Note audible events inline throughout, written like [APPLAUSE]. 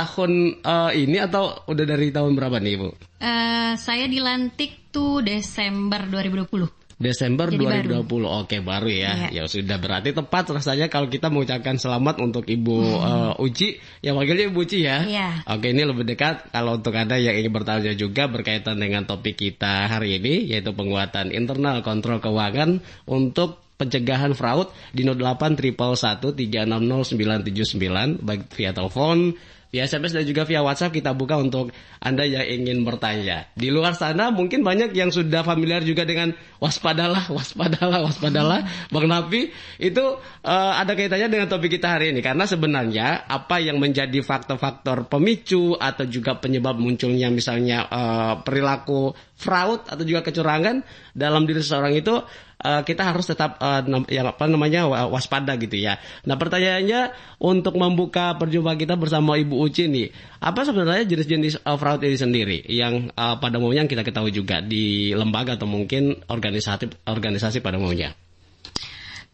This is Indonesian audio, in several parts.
tahun uh, ini atau udah dari tahun berapa nih, Bu? Uh, saya dilantik tuh Desember 2020. Desember Jadi 2020. Baru. Oke, baru ya. Iya. Ya sudah berarti tepat rasanya kalau kita mengucapkan selamat untuk Ibu hmm. uh, Uci, yang wakilnya Ibu Uci ya. Iya. Oke, ini lebih dekat kalau untuk Anda yang ingin bertanya juga berkaitan dengan topik kita hari ini yaitu penguatan internal kontrol keuangan untuk pencegahan fraud di 08 triple 1 360 979 baik via telepon via SMS dan juga via WhatsApp kita buka untuk Anda yang ingin bertanya. Di luar sana mungkin banyak yang sudah familiar juga dengan waspadalah, waspadalah, waspadalah. Bang Nafi, itu uh, ada kaitannya dengan topik kita hari ini karena sebenarnya apa yang menjadi faktor-faktor pemicu atau juga penyebab munculnya misalnya uh, perilaku fraud atau juga kecurangan dalam diri seseorang itu uh, kita harus tetap uh, yang apa namanya waspada gitu ya. Nah pertanyaannya untuk membuka perjumpaan kita bersama Ibu Uci nih, apa sebenarnya jenis-jenis uh, fraud ini sendiri yang uh, pada umumnya kita ketahui juga di lembaga atau mungkin organisasi organisasi pada umumnya?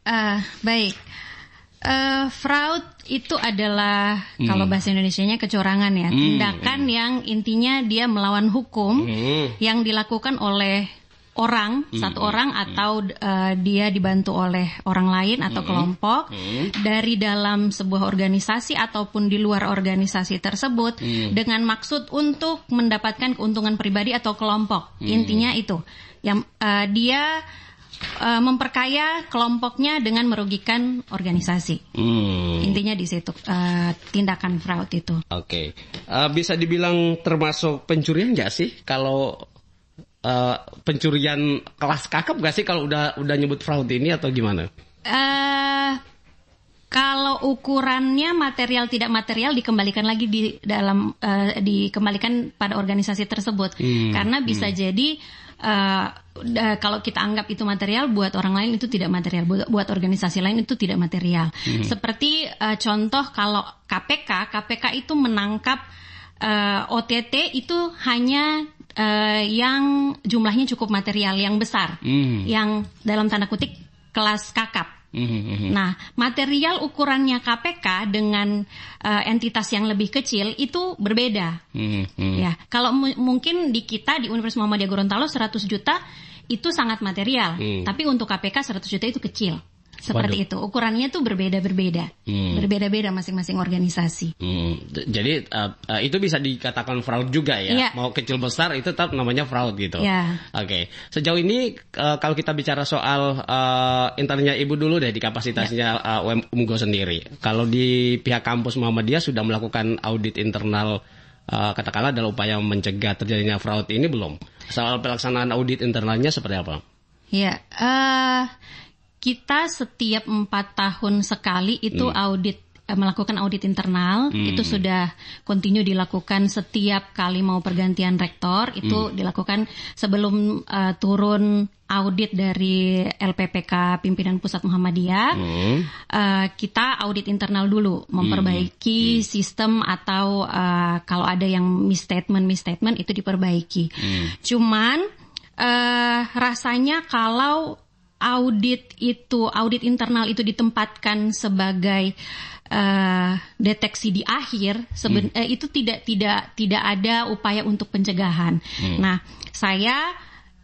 Uh, baik. Uh, fraud itu adalah hmm. kalau bahasa Indonesia-nya kecurangan ya, hmm. tindakan hmm. yang intinya dia melawan hukum hmm. yang dilakukan oleh orang hmm. satu orang hmm. atau uh, dia dibantu oleh orang lain atau hmm. kelompok hmm. dari dalam sebuah organisasi ataupun di luar organisasi tersebut hmm. dengan maksud untuk mendapatkan keuntungan pribadi atau kelompok hmm. intinya itu yang uh, dia uh, memperkaya kelompoknya dengan merugikan organisasi. Hmm. Intinya di situ uh, tindakan fraud itu. Oke, okay. uh, bisa dibilang termasuk pencurian nggak sih kalau uh, pencurian kelas kakap gak sih kalau udah udah nyebut fraud ini atau gimana? Uh, kalau ukurannya material tidak material dikembalikan lagi di dalam uh, dikembalikan pada organisasi tersebut hmm, karena bisa hmm. jadi uh, kalau kita anggap itu material buat orang lain itu tidak material buat, buat organisasi lain itu tidak material hmm. seperti uh, contoh kalau KPK KPK itu menangkap uh, OTT itu hanya uh, yang jumlahnya cukup material yang besar, mm. yang dalam tanda kutik kelas kakap. Mm-hmm. Nah, material ukurannya KPK dengan uh, entitas yang lebih kecil itu berbeda. Mm-hmm. Ya, kalau mungkin di kita di Universitas Muhammadiyah Gorontalo 100 juta itu sangat material, mm. tapi untuk KPK 100 juta itu kecil. Seperti Waduh. itu. Ukurannya tuh berbeda-berbeda. Hmm. Berbeda-beda masing-masing organisasi. Hmm. Jadi uh, uh, itu bisa dikatakan fraud juga ya. Yeah. Mau kecil besar itu tetap namanya fraud gitu. Yeah. Oke. Okay. Sejauh ini uh, kalau kita bicara soal uh, internnya Ibu dulu deh di kapasitasnya yeah. uh, UMGO sendiri. Kalau di pihak kampus Muhammadiyah sudah melakukan audit internal uh, katakanlah dalam upaya mencegah terjadinya fraud ini belum? Soal pelaksanaan audit internalnya seperti apa? Ya, uh, kita setiap empat tahun sekali itu hmm. audit eh, melakukan audit internal hmm. itu sudah kontinu dilakukan setiap kali mau pergantian rektor itu hmm. dilakukan sebelum uh, turun audit dari LPPK pimpinan pusat Muhammadiyah hmm. uh, kita audit internal dulu memperbaiki hmm. hmm. sistem atau uh, kalau ada yang misstatement misstatement itu diperbaiki hmm. cuman uh, rasanya kalau audit itu audit internal itu ditempatkan sebagai uh, deteksi di akhir seben hmm. uh, itu tidak tidak tidak ada upaya untuk pencegahan. Hmm. Nah, saya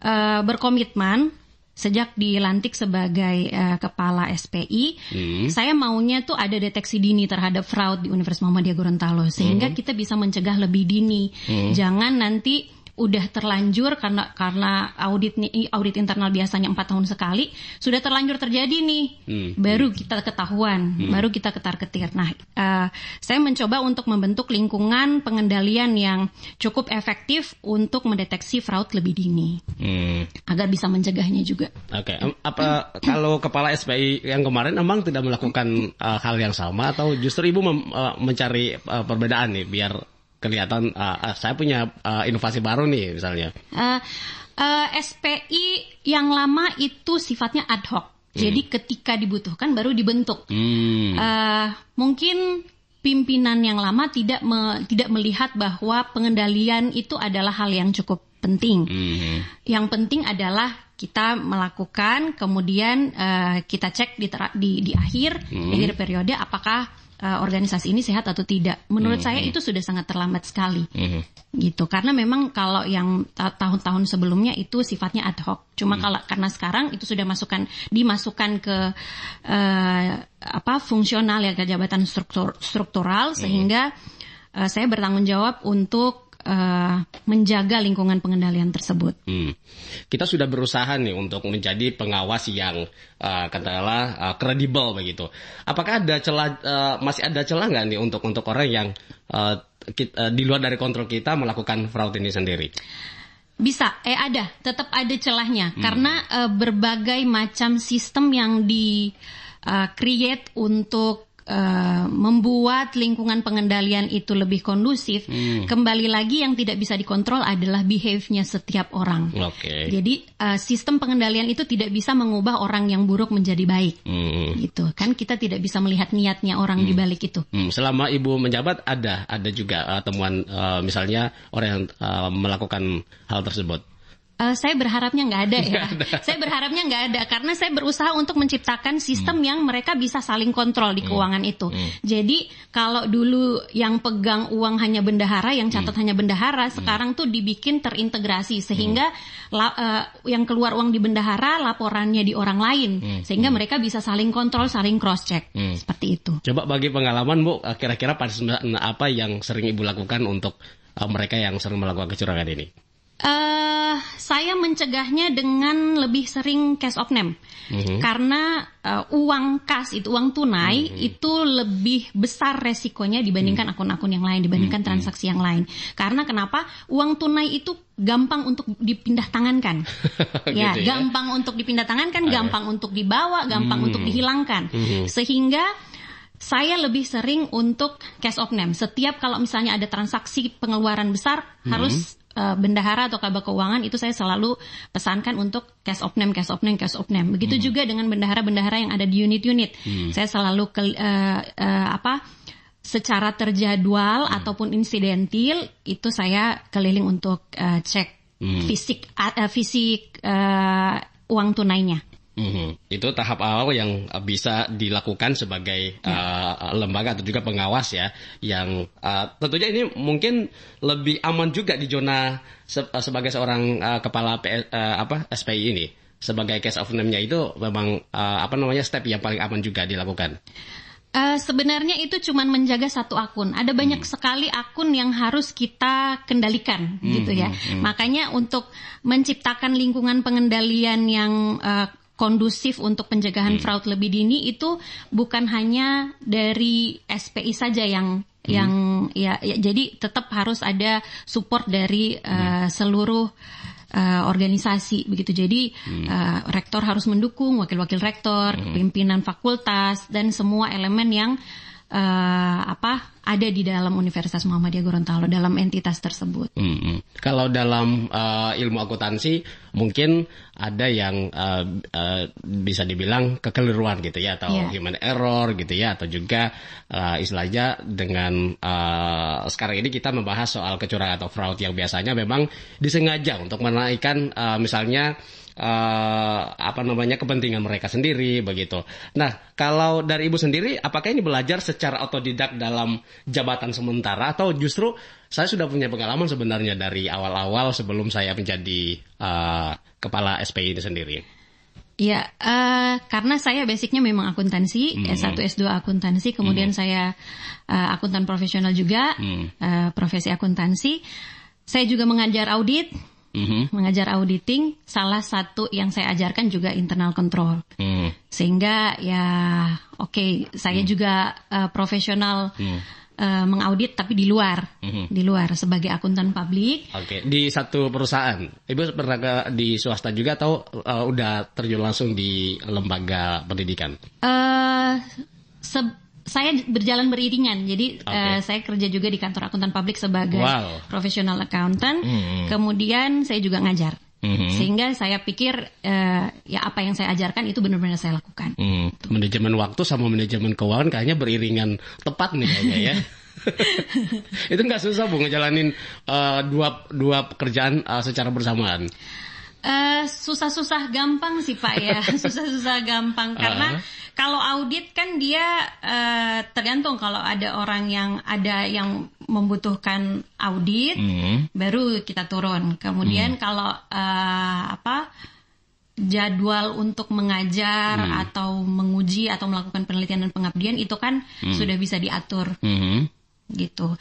uh, berkomitmen sejak dilantik sebagai uh, kepala SPI, hmm. saya maunya tuh ada deteksi dini terhadap fraud di Universitas Muhammadiyah Gorontalo sehingga hmm. kita bisa mencegah lebih dini. Hmm. Jangan nanti udah terlanjur karena karena audit nih audit internal biasanya empat tahun sekali sudah terlanjur terjadi nih hmm. baru kita ketahuan hmm. baru kita ketar ketir nah uh, saya mencoba untuk membentuk lingkungan pengendalian yang cukup efektif untuk mendeteksi fraud lebih dini hmm. agar bisa mencegahnya juga oke okay. apa [CLEARS THROAT] kalau kepala SPI yang kemarin emang tidak melakukan uh, hal yang sama atau justru ibu mem, uh, mencari uh, perbedaan nih biar kelihatan uh, saya punya uh, inovasi baru nih misalnya. Uh, uh, SPI yang lama itu sifatnya ad hoc. Hmm. Jadi ketika dibutuhkan baru dibentuk. Hmm. Uh, mungkin pimpinan yang lama tidak me, tidak melihat bahwa pengendalian itu adalah hal yang cukup penting. Hmm. Yang penting adalah kita melakukan, kemudian uh, kita cek di, di, di akhir, hmm. akhir periode apakah uh, organisasi ini sehat atau tidak. Menurut hmm. saya itu sudah sangat terlambat sekali. Hmm. Gitu. Karena memang kalau yang tahun-tahun sebelumnya itu sifatnya ad hoc. Cuma hmm. kalau karena sekarang itu sudah masukkan dimasukkan ke uh, apa fungsional ya ke jabatan struktur struktural sehingga uh, saya bertanggung jawab untuk uh, menjaga lingkungan pengendalian tersebut. Hmm. Kita sudah berusaha nih untuk menjadi pengawas yang uh, katakanlah uh, kredibel begitu. Apakah ada celah uh, masih ada celah nggak nih untuk untuk orang yang uh, kita, uh, di luar dari kontrol kita melakukan fraud ini sendiri? Bisa, eh ada, tetap ada celahnya hmm. karena uh, berbagai macam sistem yang di uh, create untuk Uh, membuat lingkungan pengendalian itu lebih kondusif, hmm. kembali lagi yang tidak bisa dikontrol adalah behave-nya setiap orang. Okay. Jadi uh, sistem pengendalian itu tidak bisa mengubah orang yang buruk menjadi baik, hmm. gitu kan? Kita tidak bisa melihat niatnya orang hmm. di balik itu. Hmm. Selama ibu menjabat ada ada juga uh, temuan uh, misalnya orang yang uh, melakukan hal tersebut. Uh, saya berharapnya nggak ada ya. ada. [LAUGHS] Saya berharapnya nggak ada karena saya berusaha untuk menciptakan sistem hmm. yang mereka bisa saling kontrol di hmm. keuangan hmm. itu. Hmm. Jadi kalau dulu yang pegang uang hanya bendahara, yang catat hmm. hanya bendahara, hmm. sekarang tuh dibikin terintegrasi sehingga hmm. la, uh, yang keluar uang di bendahara laporannya di orang lain, hmm. sehingga hmm. mereka bisa saling kontrol, saling cross check hmm. seperti itu. Coba bagi pengalaman bu, kira-kira apa yang sering ibu lakukan untuk uh, mereka yang sering melakukan kecurangan ini? Uh, saya mencegahnya dengan lebih sering cash of name mm-hmm. karena uh, uang kas itu uang tunai mm-hmm. itu lebih besar resikonya dibandingkan mm-hmm. akun-akun yang lain dibandingkan mm-hmm. transaksi yang lain karena kenapa uang tunai itu gampang untuk dipindah tangankan [LAUGHS] ya, gitu ya gampang untuk dipindah tangankan okay. gampang untuk dibawa gampang mm-hmm. untuk dihilangkan mm-hmm. sehingga saya lebih sering untuk cash of name. Setiap kalau misalnya ada transaksi pengeluaran besar mm-hmm. harus uh, bendahara atau kabak keuangan itu saya selalu pesankan untuk cash of name, cash of name, cash of name. Begitu hmm. juga dengan bendahara-bendahara yang ada di unit-unit. Hmm. Saya selalu ke, uh, uh, apa secara terjadwal hmm. ataupun insidentil itu saya keliling untuk uh, cek hmm. fisik uh, fisik uh, uang tunainya. Mm-hmm. Itu tahap awal yang uh, bisa dilakukan sebagai ya. uh, lembaga atau juga pengawas ya, yang uh, tentunya ini mungkin lebih aman juga di zona se- uh, sebagai seorang uh, kepala PS, uh, apa SPI ini sebagai case of name-nya itu memang uh, apa namanya step yang paling aman juga dilakukan. Uh, sebenarnya itu cuma menjaga satu akun. Ada banyak hmm. sekali akun yang harus kita kendalikan, hmm, gitu ya. Hmm, hmm. Makanya untuk menciptakan lingkungan pengendalian yang uh, kondusif untuk pencegahan hmm. fraud lebih dini itu bukan hanya dari SPI saja yang hmm. yang ya, ya jadi tetap harus ada support dari uh, seluruh uh, organisasi begitu jadi hmm. uh, rektor harus mendukung wakil-wakil rektor hmm. pimpinan fakultas dan semua elemen yang uh, apa ada di dalam Universitas Muhammadiyah Gorontalo dalam entitas tersebut. Hmm, hmm. Kalau dalam uh, ilmu akuntansi mungkin ada yang uh, uh, bisa dibilang kekeliruan gitu ya atau yeah. human error gitu ya atau juga uh, istilahnya dengan uh, sekarang ini kita membahas soal kecurangan atau fraud yang biasanya memang disengaja untuk menaikkan uh, misalnya uh, apa namanya kepentingan mereka sendiri begitu. Nah, kalau dari ibu sendiri, apakah ini belajar secara otodidak dalam jabatan sementara atau justru saya sudah punya pengalaman sebenarnya dari awal-awal sebelum saya menjadi uh, kepala SPI ini sendiri? Ya, uh, karena saya basicnya memang akuntansi, mm -hmm. S1, S2 akuntansi, kemudian mm -hmm. saya uh, akuntan profesional juga, mm -hmm. uh, profesi akuntansi. Saya juga mengajar audit, mm-hmm. mengajar auditing, salah satu yang saya ajarkan juga internal control. Mm. Sehingga ya oke, okay, saya mm. juga uh, profesional mm. uh, mengaudit tapi di luar, mm-hmm. di luar sebagai akuntan publik. Oke, okay. di satu perusahaan. Ibu pernah ke, di swasta juga atau uh, udah terjun langsung di lembaga pendidikan? Uh, saya berjalan beriringan. Jadi okay. uh, saya kerja juga di kantor akuntan publik sebagai wow. profesional accountant. Mm. Kemudian saya juga ngajar. Mm-hmm. Sehingga saya pikir uh, ya apa yang saya ajarkan itu benar-benar saya lakukan. Mm. Manajemen waktu sama manajemen keuangan kayaknya beriringan tepat nih kayaknya ya. [LAUGHS] itu nggak susah bu ngejalanin uh, dua dua pekerjaan uh, secara bersamaan. Uh, susah-susah gampang sih Pak ya, [LAUGHS] susah-susah gampang karena uh -huh. kalau audit kan dia uh, tergantung kalau ada orang yang ada yang membutuhkan audit, -huh. baru kita turun. Kemudian -huh. kalau uh, apa jadwal untuk mengajar uh-huh. atau menguji atau melakukan penelitian dan pengabdian itu kan uh-huh. sudah bisa diatur, uh-huh. gitu.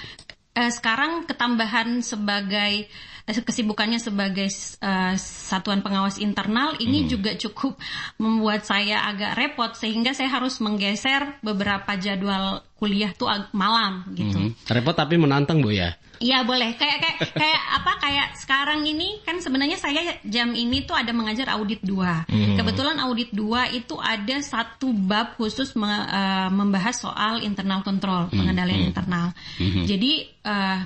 Uh, sekarang ketambahan sebagai Eh, kesibukannya sebagai uh, satuan pengawas internal ini hmm. juga cukup membuat saya agak repot sehingga saya harus menggeser beberapa jadwal kuliah tuh malam gitu. Hmm. Repot tapi menantang Bu ya. Iya boleh. Kayak kayak kayak apa kayak sekarang ini kan sebenarnya saya jam ini tuh ada mengajar audit 2. Hmm. Kebetulan audit 2 itu ada satu bab khusus me, uh, membahas soal internal control, hmm. pengendalian hmm. internal. Hmm. Jadi uh,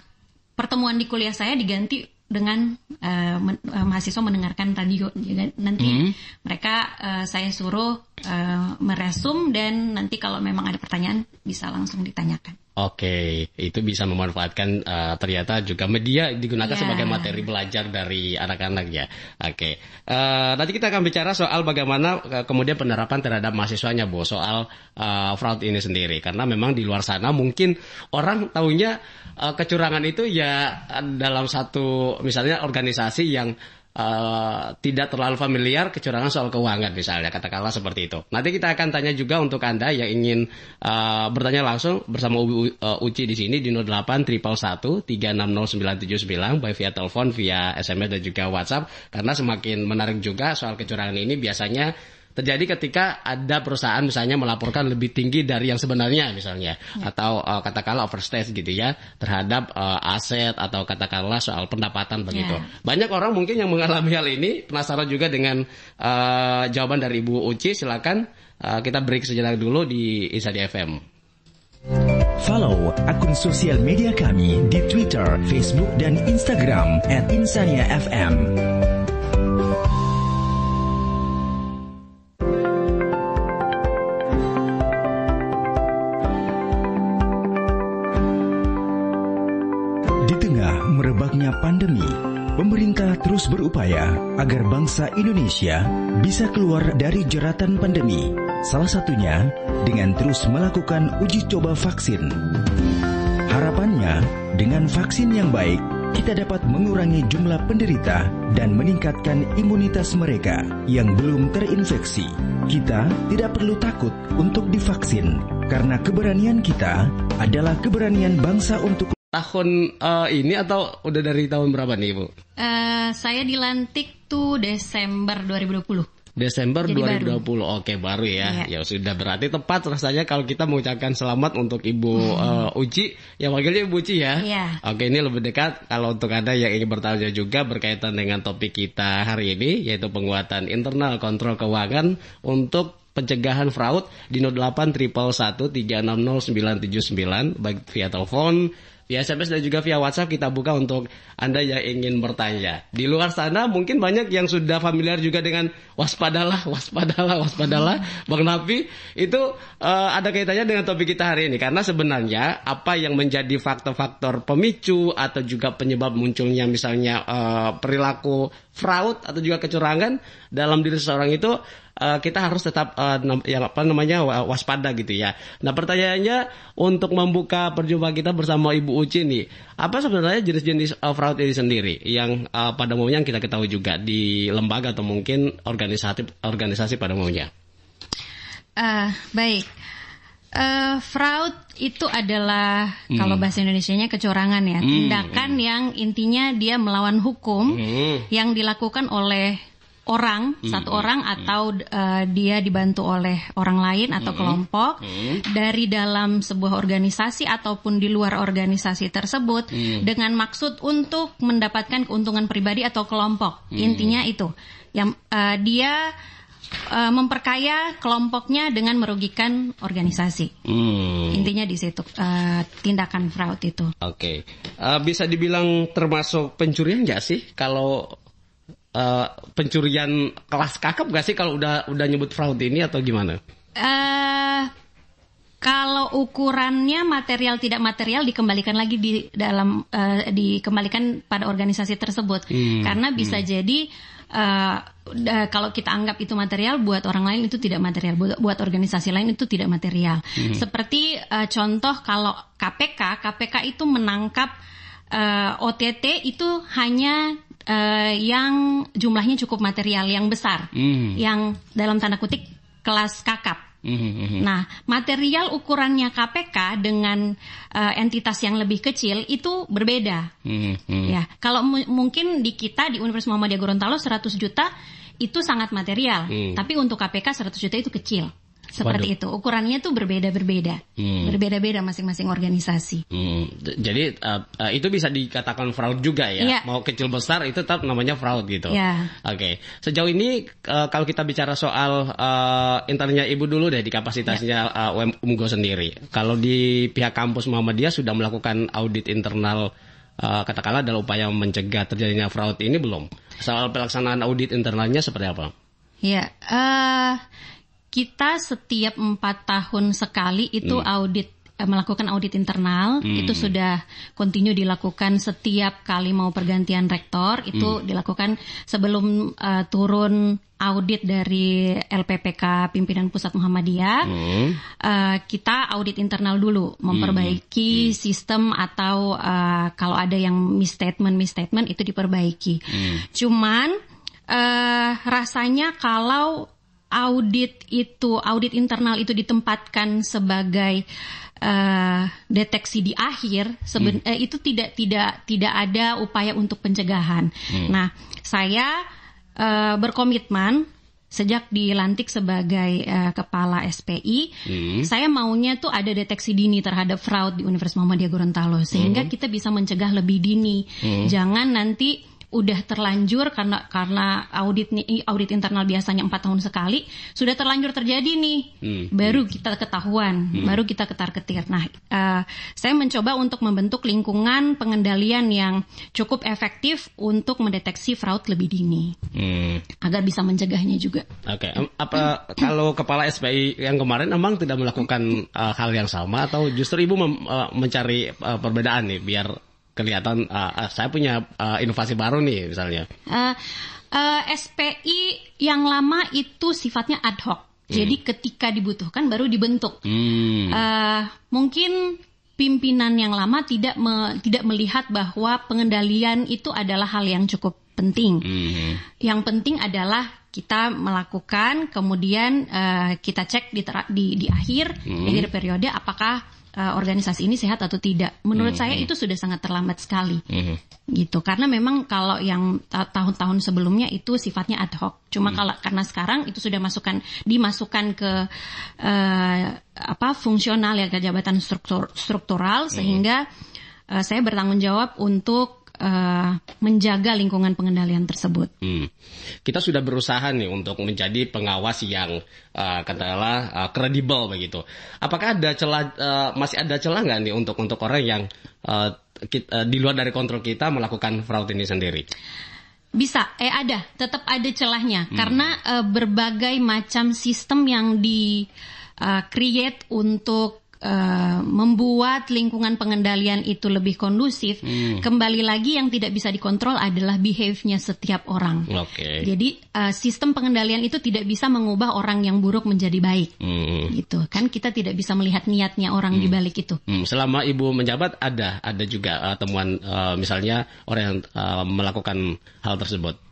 pertemuan di kuliah saya diganti dengan uh, men, uh, mahasiswa mendengarkan radio. Jadi nanti mm. mereka uh, saya suruh uh, meresum dan nanti kalau memang ada pertanyaan bisa langsung ditanyakan. Oke, itu bisa memanfaatkan uh, ternyata juga media digunakan yeah. sebagai materi belajar dari anak-anak ya. Oke, uh, nanti kita akan bicara soal bagaimana uh, kemudian penerapan terhadap mahasiswanya, Bu, soal uh, fraud ini sendiri. Karena memang di luar sana mungkin orang tahunya uh, kecurangan itu ya dalam satu misalnya organisasi yang uh, tidak terlalu familiar kecurangan soal keuangan misalnya katakanlah seperti itu. Nanti kita akan tanya juga untuk anda yang ingin uh, bertanya langsung bersama U, uh, Uci di sini di 08 triple 360 baik via telepon, via SMS dan juga WhatsApp karena semakin menarik juga soal kecurangan ini biasanya terjadi ketika ada perusahaan misalnya melaporkan lebih tinggi dari yang sebenarnya misalnya ya. atau uh, katakanlah overstate gitu ya terhadap uh, aset atau katakanlah soal pendapatan begitu. Ya. Banyak orang mungkin yang mengalami hal ini penasaran juga dengan uh, jawaban dari Ibu Uci silakan uh, kita break sejenak dulu di Insadi FM. Follow akun sosial media kami di Twitter, Facebook, dan Instagram at terus berupaya agar bangsa Indonesia bisa keluar dari jeratan pandemi. Salah satunya dengan terus melakukan uji coba vaksin. Harapannya, dengan vaksin yang baik, kita dapat mengurangi jumlah penderita dan meningkatkan imunitas mereka yang belum terinfeksi. Kita tidak perlu takut untuk divaksin, karena keberanian kita adalah keberanian bangsa untuk tahun uh, ini atau udah dari tahun berapa nih Bu? Uh, saya dilantik tuh Desember 2020. Desember Jadi 2020. Baru. Oke, baru ya. Ya. Ya sudah berarti tepat rasanya kalau kita mengucapkan selamat untuk Ibu hmm. uh, Uci. Yang wakilnya Ibu Uci ya. Iya. Oke, ini lebih dekat kalau untuk Anda yang ingin bertanya juga berkaitan dengan topik kita hari ini yaitu penguatan internal kontrol keuangan untuk pencegahan fraud di 08 360 979 baik via telepon via SMS dan juga via WhatsApp kita buka untuk Anda yang ingin bertanya. Di luar sana mungkin banyak yang sudah familiar juga dengan waspadalah, waspadalah, waspadalah. Bang Nafi, itu uh, ada kaitannya dengan topik kita hari ini karena sebenarnya apa yang menjadi faktor-faktor pemicu atau juga penyebab munculnya misalnya uh, perilaku fraud atau juga kecurangan dalam diri seseorang itu uh, kita harus tetap uh, yang apa namanya waspada gitu ya. Nah pertanyaannya untuk membuka perjumpaan kita bersama Ibu Uci nih, apa sebenarnya jenis-jenis uh, fraud ini sendiri yang uh, pada umumnya kita ketahui juga di lembaga atau mungkin organisasi organisasi pada umumnya? Uh, baik. Uh, fraud itu adalah hmm. kalau bahasa Indonesia-nya kecurangan ya, hmm. tindakan hmm. yang intinya dia melawan hukum hmm. yang dilakukan oleh orang hmm. satu orang hmm. atau uh, dia dibantu oleh orang lain atau hmm. kelompok hmm. dari dalam sebuah organisasi ataupun di luar organisasi tersebut hmm. dengan maksud untuk mendapatkan keuntungan pribadi atau kelompok hmm. intinya itu yang uh, dia uh, memperkaya kelompoknya dengan merugikan organisasi. Hmm. Intinya di situ uh, tindakan fraud itu. Oke, okay. uh, bisa dibilang termasuk pencurian nggak sih kalau uh, pencurian kelas kakap gak sih kalau udah udah nyebut fraud ini atau gimana? Uh, kalau ukurannya material tidak material dikembalikan lagi di dalam uh, dikembalikan pada organisasi tersebut hmm. karena bisa hmm. jadi uh, kalau kita anggap itu material buat orang lain itu tidak material buat, buat organisasi lain itu tidak material hmm. seperti uh, contoh kalau KPK KPK itu menangkap uh, OTT itu hanya uh, yang jumlahnya cukup material yang besar hmm. yang dalam tanda kutip kelas kakap Mm-hmm. Nah, material ukurannya KPK dengan uh, entitas yang lebih kecil itu berbeda. Mm-hmm. Ya, kalau mungkin di kita di Universitas Muhammadiyah Gorontalo 100 juta itu sangat material, mm. tapi untuk KPK 100 juta itu kecil. Seperti Waduh. itu. Ukurannya tuh berbeda-berbeda. Hmm. Berbeda-beda masing-masing organisasi. Hmm. Jadi uh, uh, itu bisa dikatakan fraud juga ya. Yeah. Mau kecil besar itu tetap namanya fraud gitu. Yeah. Oke. Okay. Sejauh ini uh, kalau kita bicara soal uh, internnya Ibu dulu deh di kapasitasnya yeah. uh, UMGO sendiri. Kalau di pihak kampus Muhammadiyah sudah melakukan audit internal uh, katakanlah dalam upaya mencegah terjadinya fraud ini belum? Soal pelaksanaan audit internalnya seperti apa? Ya, uh, kita setiap empat tahun sekali itu hmm. audit eh, melakukan audit internal hmm. itu sudah kontinu dilakukan setiap kali mau pergantian rektor itu hmm. dilakukan sebelum uh, turun audit dari LPPK pimpinan pusat Muhammadiyah hmm. uh, kita audit internal dulu memperbaiki hmm. sistem atau uh, kalau ada yang misstatement misstatement itu diperbaiki hmm. cuman uh, rasanya kalau audit itu audit internal itu ditempatkan sebagai uh, deteksi di akhir seben, hmm. uh, itu tidak tidak tidak ada upaya untuk pencegahan. Hmm. Nah, saya uh, berkomitmen sejak dilantik sebagai uh, kepala SPI, hmm. saya maunya tuh ada deteksi dini terhadap fraud di Universitas Muhammadiyah Gorontalo sehingga hmm. kita bisa mencegah lebih dini. Hmm. Jangan nanti udah terlanjur karena karena audit nih audit internal biasanya empat tahun sekali sudah terlanjur terjadi nih hmm. baru hmm. kita ketahuan hmm. baru kita ketar ketir nah uh, saya mencoba untuk membentuk lingkungan pengendalian yang cukup efektif untuk mendeteksi fraud lebih dini hmm. agar bisa mencegahnya juga oke okay. apa [CLEARS THROAT] kalau kepala SPI yang kemarin emang tidak melakukan uh, hal yang sama atau justru ibu mem, uh, mencari uh, perbedaan nih biar kelihatan uh, saya punya uh, inovasi baru nih misalnya. Uh, uh, SPI yang lama itu sifatnya ad hoc. Hmm. Jadi ketika dibutuhkan baru dibentuk. Hmm. Uh, mungkin pimpinan yang lama tidak me, tidak melihat bahwa pengendalian itu adalah hal yang cukup penting. Hmm. Yang penting adalah kita melakukan, kemudian uh, kita cek di, di, di akhir, hmm. di akhir periode apakah uh, organisasi ini sehat atau tidak. Menurut mm -hmm. saya itu sudah sangat terlambat sekali. Mm -hmm. Gitu. Karena memang kalau yang tahun-tahun sebelumnya itu sifatnya ad hoc. Cuma mm -hmm. kalau karena sekarang itu sudah masukkan dimasukkan ke uh, apa fungsional ya ke jabatan struktur struktural sehingga uh, saya bertanggung jawab untuk uh, menjaga lingkungan pengendalian tersebut. Hmm. Kita sudah berusaha nih untuk menjadi pengawas yang uh, katakanlah uh, kredibel begitu. Apakah ada celah uh, masih ada celah nggak nih untuk untuk orang yang uh, kita, uh, di luar dari kontrol kita melakukan fraud ini sendiri? Bisa, eh ada, tetap ada celahnya hmm. karena uh, berbagai macam sistem yang di uh, create untuk uh, membuat lingkungan pengendalian itu lebih kondusif, hmm. kembali lagi yang tidak bisa dikontrol adalah behaviornya setiap orang. Okay. Jadi uh, sistem pengendalian itu tidak bisa mengubah orang yang buruk menjadi baik, hmm. gitu kan? Kita tidak bisa melihat niatnya orang hmm. di balik itu. Hmm. Selama ibu menjabat ada ada juga uh, temuan uh, misalnya orang yang uh, melakukan hal tersebut.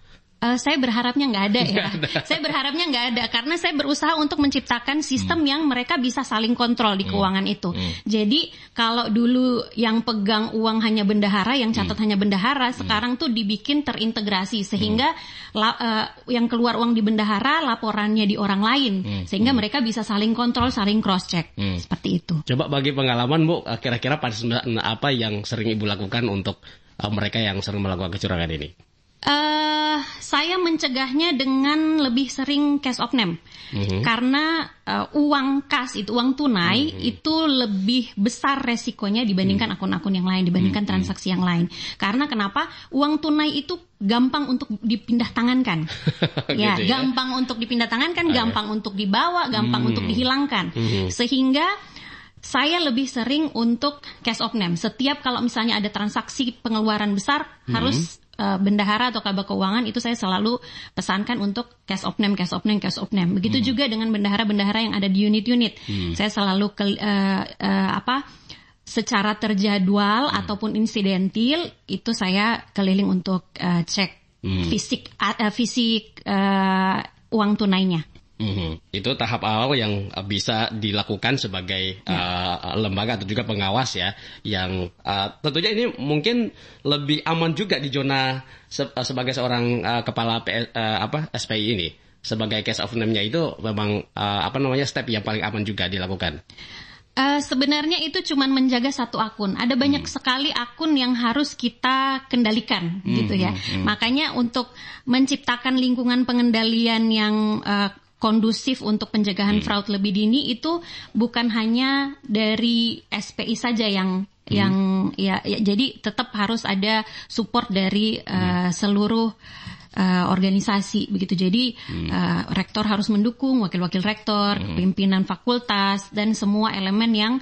Uh, saya berharapnya nggak ada ya. ada. [LAUGHS] Saya berharapnya nggak ada karena saya berusaha untuk menciptakan sistem hmm. yang mereka bisa saling kontrol di hmm. keuangan hmm. itu. Hmm. Jadi kalau dulu yang pegang uang hanya bendahara, yang catat hmm. hanya bendahara, hmm. sekarang tuh dibikin terintegrasi sehingga hmm. la, uh, yang keluar uang di bendahara laporannya di orang lain, hmm. sehingga hmm. mereka bisa saling kontrol, saling cross check hmm. seperti itu. Coba bagi pengalaman bu, kira-kira pada apa yang sering ibu lakukan untuk uh, mereka yang sering melakukan kecurangan ini? Uh, saya mencegahnya dengan lebih sering cash of name mm-hmm. karena uh, uang kas itu uang tunai mm-hmm. itu lebih besar resikonya dibandingkan mm-hmm. akun-akun yang lain dibandingkan mm-hmm. transaksi yang lain karena kenapa uang tunai itu gampang untuk dipindah tangankan [LAUGHS] ya, gitu ya gampang untuk dipindah tangankan okay. gampang untuk dibawa gampang mm-hmm. untuk dihilangkan mm-hmm. sehingga saya lebih sering untuk cash of name. Setiap kalau misalnya ada transaksi pengeluaran besar hmm. harus uh, bendahara atau kabar keuangan itu saya selalu pesankan untuk cash of name, cash of name, cash of name. Begitu hmm. juga dengan bendahara-bendahara yang ada di unit-unit. Hmm. Saya selalu ke, uh, uh, apa secara terjadwal hmm. ataupun insidentil itu saya keliling untuk uh, cek hmm. fisik uh, fisik uh, uang tunainya. Mm-hmm. Itu tahap awal yang uh, bisa dilakukan sebagai uh, lembaga atau juga pengawas ya, yang uh, tentunya ini mungkin lebih aman juga di zona se- uh, sebagai seorang uh, kepala PS, uh, apa SPI ini sebagai case of name-nya itu memang uh, apa namanya step yang paling aman juga dilakukan. Uh, sebenarnya itu cuma menjaga satu akun. Ada banyak hmm. sekali akun yang harus kita kendalikan, hmm, gitu ya. Hmm, hmm. Makanya untuk menciptakan lingkungan pengendalian yang uh, kondusif untuk pencegahan hmm. fraud lebih dini itu bukan hanya dari SPI saja yang hmm. yang ya, ya jadi tetap harus ada support dari uh, seluruh uh, organisasi begitu. Jadi hmm. uh, rektor harus mendukung, wakil-wakil rektor, hmm. pimpinan fakultas dan semua elemen yang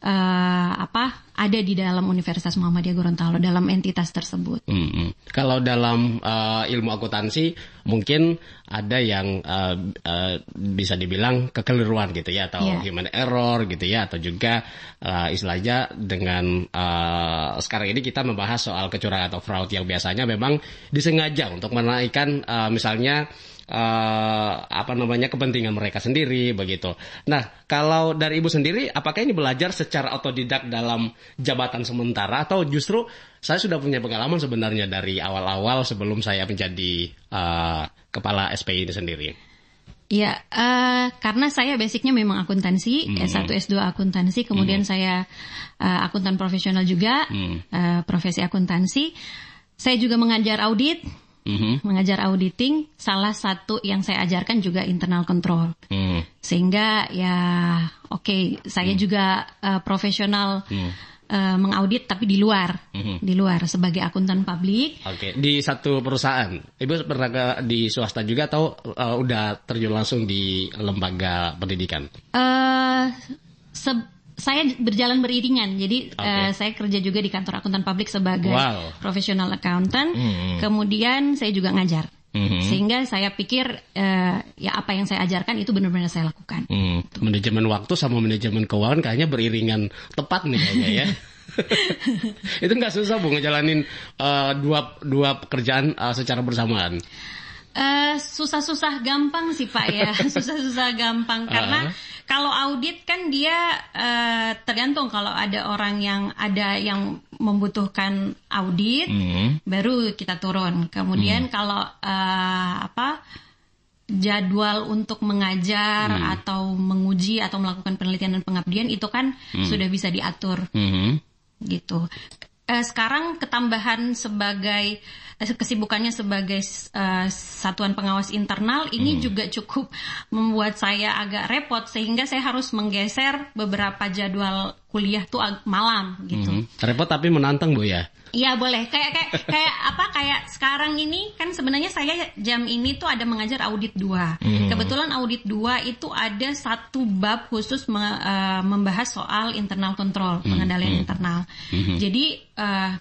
uh, apa ada di dalam Universitas Muhammadiyah Gorontalo dalam entitas tersebut. Hmm, hmm. Kalau dalam uh, ilmu akuntansi mungkin ada yang uh, uh, bisa dibilang kekeliruan gitu ya atau yeah. human error gitu ya atau juga uh, istilahnya dengan uh, sekarang ini kita membahas soal kecurangan atau fraud yang biasanya memang disengaja untuk menaikkan uh, misalnya uh, apa namanya kepentingan mereka sendiri begitu. Nah, kalau dari ibu sendiri, apakah ini belajar secara otodidak dalam jabatan sementara atau justru saya sudah punya pengalaman sebenarnya dari awal-awal sebelum saya menjadi uh, kepala SPI ini sendiri? Ya, uh, karena saya basicnya memang akuntansi, hmm. S1, S2 akuntansi, kemudian hmm. saya uh, akuntan profesional juga, hmm. uh, profesi akuntansi. Saya juga mengajar audit, mm-hmm. mengajar auditing, salah satu yang saya ajarkan juga internal control. Mm. Sehingga ya oke, okay, saya mm. juga uh, profesional mm. Uh, mengaudit tapi di luar, mm-hmm. di luar sebagai akuntan publik. Oke, okay. di satu perusahaan. Ibu pernah ke, di swasta juga atau uh, udah terjun langsung di lembaga pendidikan? Uh, saya berjalan beriringan. Jadi okay. uh, saya kerja juga di kantor akuntan publik sebagai wow. professional accountant. Mm. Kemudian saya juga ngajar. Mm-hmm. Sehingga saya pikir uh, ya apa yang saya ajarkan itu benar-benar saya lakukan. Mm. Manajemen waktu sama manajemen keuangan kayaknya beriringan tepat nih kayaknya ya. [LAUGHS] itu nggak susah bu ngejalanin uh, dua dua pekerjaan uh, secara bersamaan. Susah susah-susah gampang sih pak ya, [LAUGHS] susah-susah gampang karena uh kalau audit kan dia uh, tergantung kalau ada orang yang ada yang membutuhkan audit, mm. baru kita turun. Kemudian mm. kalau uh, apa jadwal untuk mengajar mm. atau menguji atau melakukan penelitian dan pengabdian itu kan mm. sudah bisa diatur, mm. gitu. Uh, sekarang ketambahan sebagai kesibukannya sebagai uh, satuan pengawas internal ini hmm. juga cukup membuat saya agak repot sehingga saya harus menggeser beberapa jadwal kuliah tuh malam gitu. Hmm. Repot tapi menantang Bu ya. Iya boleh. Kayak kayak kayak apa kayak sekarang ini kan sebenarnya saya jam ini tuh ada mengajar audit dua. Hmm. Kebetulan audit dua itu ada satu bab khusus me, uh, membahas soal internal control, hmm. pengendalian hmm. internal. Hmm. Jadi uh,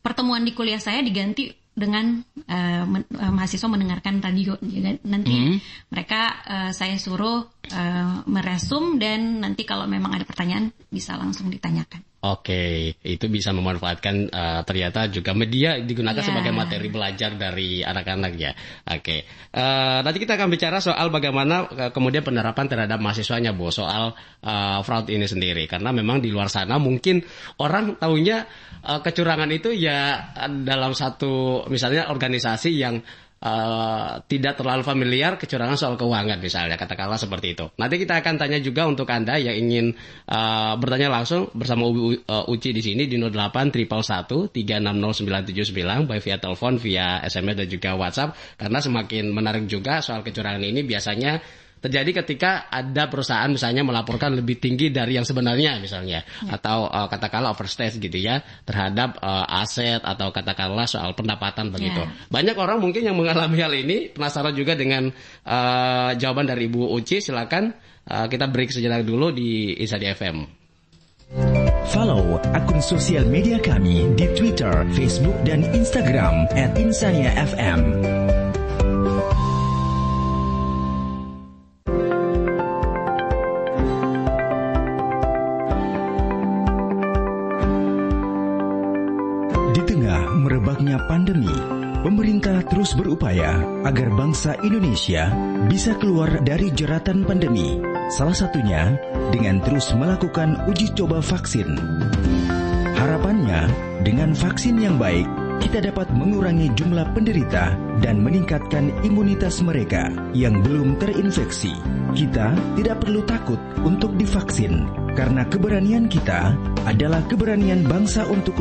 pertemuan di kuliah saya diganti dengan uh, men, uh, mahasiswa mendengarkan radio. Jadi nanti mm -hmm. mereka uh, saya suruh uh, meresum dan nanti kalau memang ada pertanyaan bisa langsung ditanyakan. Oke, itu bisa memanfaatkan uh, ternyata juga media digunakan yeah. sebagai materi belajar dari anak-anak ya. Oke, uh, nanti kita akan bicara soal bagaimana uh, kemudian penerapan terhadap mahasiswanya, Bu, soal uh, fraud ini sendiri. Karena memang di luar sana mungkin orang tahunya uh, kecurangan itu ya dalam satu misalnya organisasi yang uh, tidak terlalu familiar kecurangan soal keuangan misalnya katakanlah seperti itu. Nanti kita akan tanya juga untuk anda yang ingin uh, bertanya langsung bersama U, uh, Uci di sini di 08 triple 1 360 by via telepon, via SMS dan juga WhatsApp karena semakin menarik juga soal kecurangan ini biasanya terjadi ketika ada perusahaan misalnya melaporkan lebih tinggi dari yang sebenarnya misalnya ya. atau uh, katakanlah overstate gitu ya terhadap uh, aset atau katakanlah soal pendapatan begitu. Ya. Banyak orang mungkin yang mengalami hal ini penasaran juga dengan uh, jawaban dari Ibu Uci silakan uh, kita break sejenak dulu di Insadi FM. Follow akun sosial media kami di Twitter, Facebook, dan Instagram at terus berupaya agar bangsa Indonesia bisa keluar dari jeratan pandemi Salah satunya dengan terus melakukan uji coba vaksin. Harapannya, dengan vaksin yang baik, kita dapat mengurangi jumlah penderita dan meningkatkan imunitas mereka yang belum terinfeksi. Kita tidak perlu takut untuk divaksin, karena keberanian kita adalah keberanian bangsa untuk